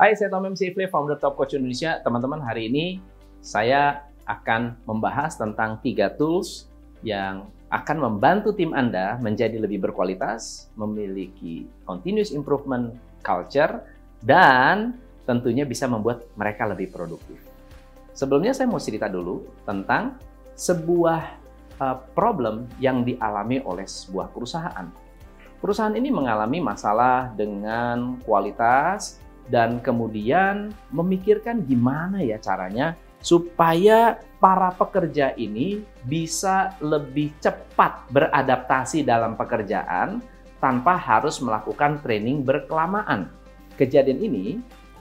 Hai, saya Tom M. Sifle, founder Top Coach Indonesia. Teman-teman, hari ini saya akan membahas tentang tiga tools yang akan membantu tim Anda menjadi lebih berkualitas, memiliki continuous improvement culture, dan tentunya bisa membuat mereka lebih produktif. Sebelumnya saya mau cerita dulu tentang sebuah uh, problem yang dialami oleh sebuah perusahaan perusahaan ini mengalami masalah dengan kualitas dan kemudian memikirkan gimana ya caranya supaya para pekerja ini bisa lebih cepat beradaptasi dalam pekerjaan tanpa harus melakukan training berkelamaan. Kejadian ini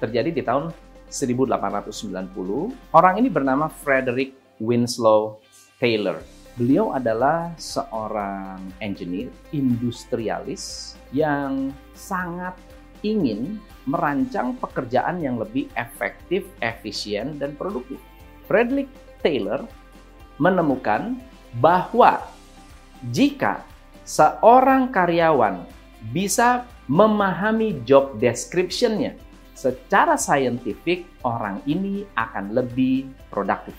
terjadi di tahun 1890. Orang ini bernama Frederick Winslow Taylor. Beliau adalah seorang engineer, industrialis yang sangat ingin merancang pekerjaan yang lebih efektif, efisien, dan produktif. Frederick Taylor menemukan bahwa jika seorang karyawan bisa memahami job description-nya secara saintifik, orang ini akan lebih produktif.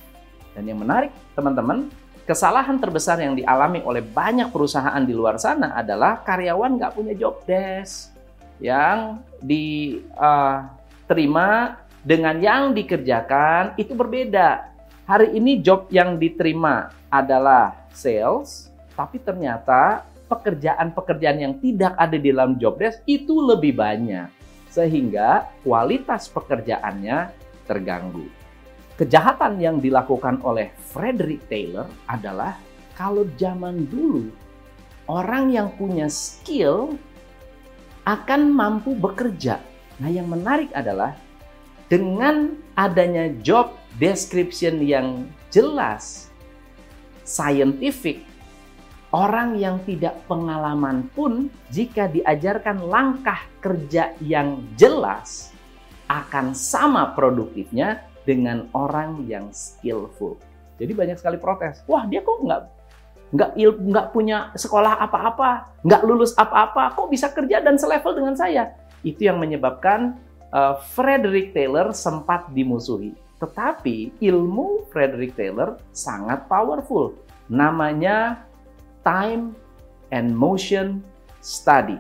Dan yang menarik, teman-teman, kesalahan terbesar yang dialami oleh banyak perusahaan di luar sana adalah karyawan nggak punya job desk yang diterima uh, dengan yang dikerjakan itu berbeda. Hari ini job yang diterima adalah sales, tapi ternyata pekerjaan-pekerjaan yang tidak ada di dalam job desk itu lebih banyak. Sehingga kualitas pekerjaannya terganggu. Kejahatan yang dilakukan oleh Frederick Taylor adalah kalau zaman dulu orang yang punya skill akan mampu bekerja. Nah, yang menarik adalah dengan adanya job description yang jelas, scientific, orang yang tidak pengalaman pun jika diajarkan langkah kerja yang jelas akan sama produktifnya dengan orang yang skillful. Jadi banyak sekali protes. Wah dia kok nggak nggak il nggak punya sekolah apa-apa, nggak lulus apa-apa, kok bisa kerja dan selevel dengan saya? Itu yang menyebabkan uh, Frederick Taylor sempat dimusuhi. Tetapi ilmu Frederick Taylor sangat powerful. Namanya time and motion study.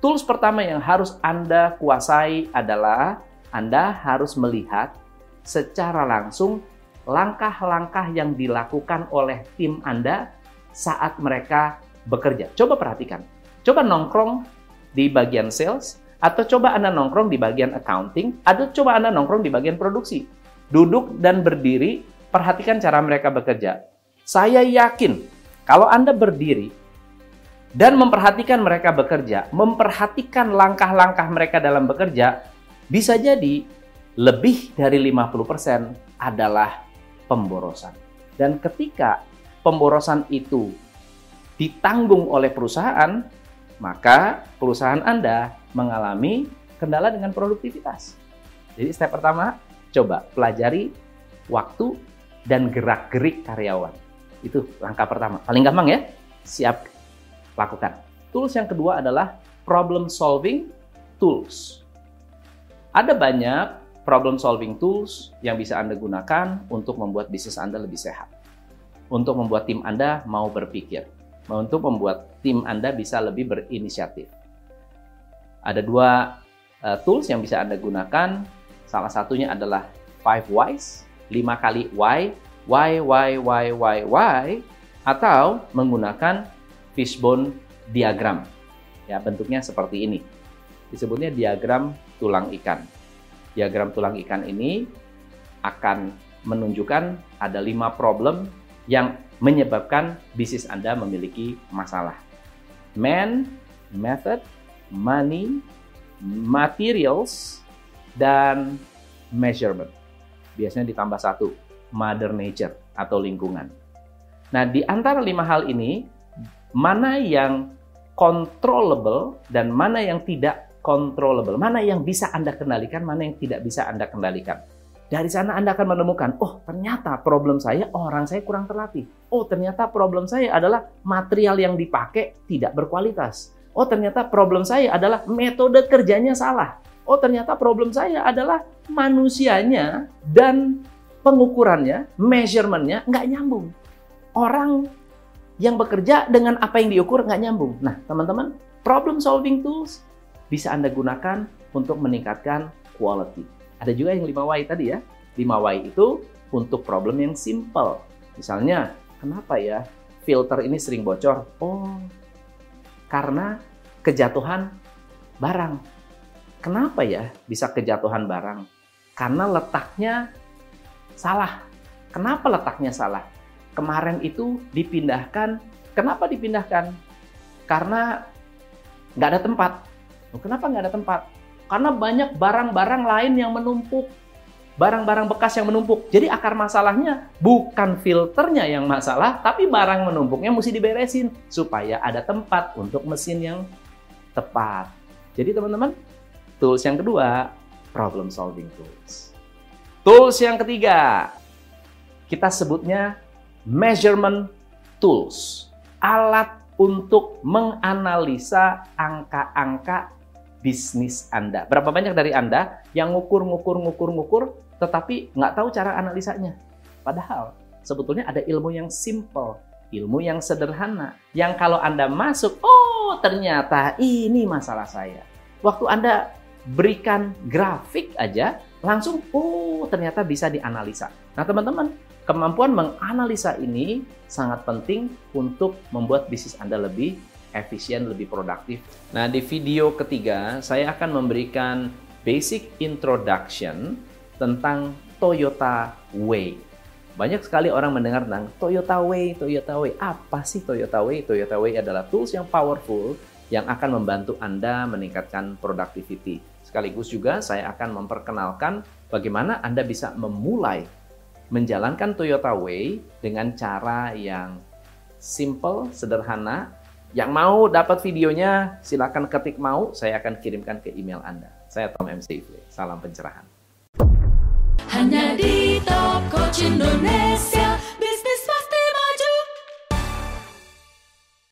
Tools pertama yang harus Anda kuasai adalah Anda harus melihat secara langsung langkah-langkah yang dilakukan oleh tim Anda saat mereka bekerja. Coba perhatikan. Coba nongkrong di bagian sales, atau coba Anda nongkrong di bagian accounting, atau coba Anda nongkrong di bagian produksi. Duduk dan berdiri, perhatikan cara mereka bekerja. Saya yakin kalau Anda berdiri dan memperhatikan mereka bekerja, memperhatikan langkah-langkah mereka dalam bekerja, bisa jadi lebih dari 50% adalah pemborosan. Dan ketika pemborosan itu ditanggung oleh perusahaan, maka perusahaan Anda mengalami kendala dengan produktivitas. Jadi step pertama, coba pelajari waktu dan gerak-gerik karyawan. Itu langkah pertama. Paling gampang ya, siap lakukan. Tools yang kedua adalah problem solving tools. Ada banyak problem solving tools yang bisa Anda gunakan untuk membuat bisnis Anda lebih sehat. Untuk membuat tim Anda mau berpikir. Untuk membuat tim Anda bisa lebih berinisiatif. Ada dua uh, tools yang bisa Anda gunakan. Salah satunya adalah five whys, lima kali why, why, why, why, why, why, atau menggunakan fishbone diagram. Ya, bentuknya seperti ini. Disebutnya diagram tulang ikan diagram tulang ikan ini akan menunjukkan ada lima problem yang menyebabkan bisnis Anda memiliki masalah. Man, method, money, materials, dan measurement. Biasanya ditambah satu, mother nature atau lingkungan. Nah, di antara lima hal ini, mana yang controllable dan mana yang tidak controllable. Mana yang bisa Anda kendalikan, mana yang tidak bisa Anda kendalikan. Dari sana Anda akan menemukan, oh ternyata problem saya orang saya kurang terlatih. Oh ternyata problem saya adalah material yang dipakai tidak berkualitas. Oh ternyata problem saya adalah metode kerjanya salah. Oh ternyata problem saya adalah manusianya dan pengukurannya, measurementnya nggak nyambung. Orang yang bekerja dengan apa yang diukur nggak nyambung. Nah teman-teman, problem solving tools bisa Anda gunakan untuk meningkatkan quality. Ada juga yang 5Y tadi ya. 5Y itu untuk problem yang simple. Misalnya, kenapa ya filter ini sering bocor? Oh, karena kejatuhan barang. Kenapa ya bisa kejatuhan barang? Karena letaknya salah. Kenapa letaknya salah? Kemarin itu dipindahkan. Kenapa dipindahkan? Karena nggak ada tempat. Kenapa nggak ada tempat? Karena banyak barang-barang lain yang menumpuk. Barang-barang bekas yang menumpuk. Jadi akar masalahnya bukan filternya yang masalah, tapi barang menumpuknya mesti diberesin supaya ada tempat untuk mesin yang tepat. Jadi teman-teman, tools yang kedua, problem solving tools. Tools yang ketiga, kita sebutnya measurement tools. Alat untuk menganalisa angka-angka bisnis Anda. Berapa banyak dari Anda yang ngukur, ngukur, ngukur, ngukur, tetapi nggak tahu cara analisanya? Padahal sebetulnya ada ilmu yang simple, ilmu yang sederhana, yang kalau Anda masuk, oh ternyata ini masalah saya. Waktu Anda berikan grafik aja, langsung, oh ternyata bisa dianalisa. Nah teman-teman, kemampuan menganalisa ini sangat penting untuk membuat bisnis Anda lebih efisien, lebih produktif. Nah, di video ketiga saya akan memberikan basic introduction tentang Toyota Way. Banyak sekali orang mendengar tentang Toyota Way, Toyota Way. Apa sih Toyota Way? Toyota Way adalah tools yang powerful yang akan membantu Anda meningkatkan productivity. Sekaligus juga saya akan memperkenalkan bagaimana Anda bisa memulai menjalankan Toyota Way dengan cara yang simple, sederhana, yang mau dapat videonya, silakan ketik mau, saya akan kirimkan ke email Anda. Saya Tom MC Ifle. Salam pencerahan. Hanya di Top Coach Indonesia.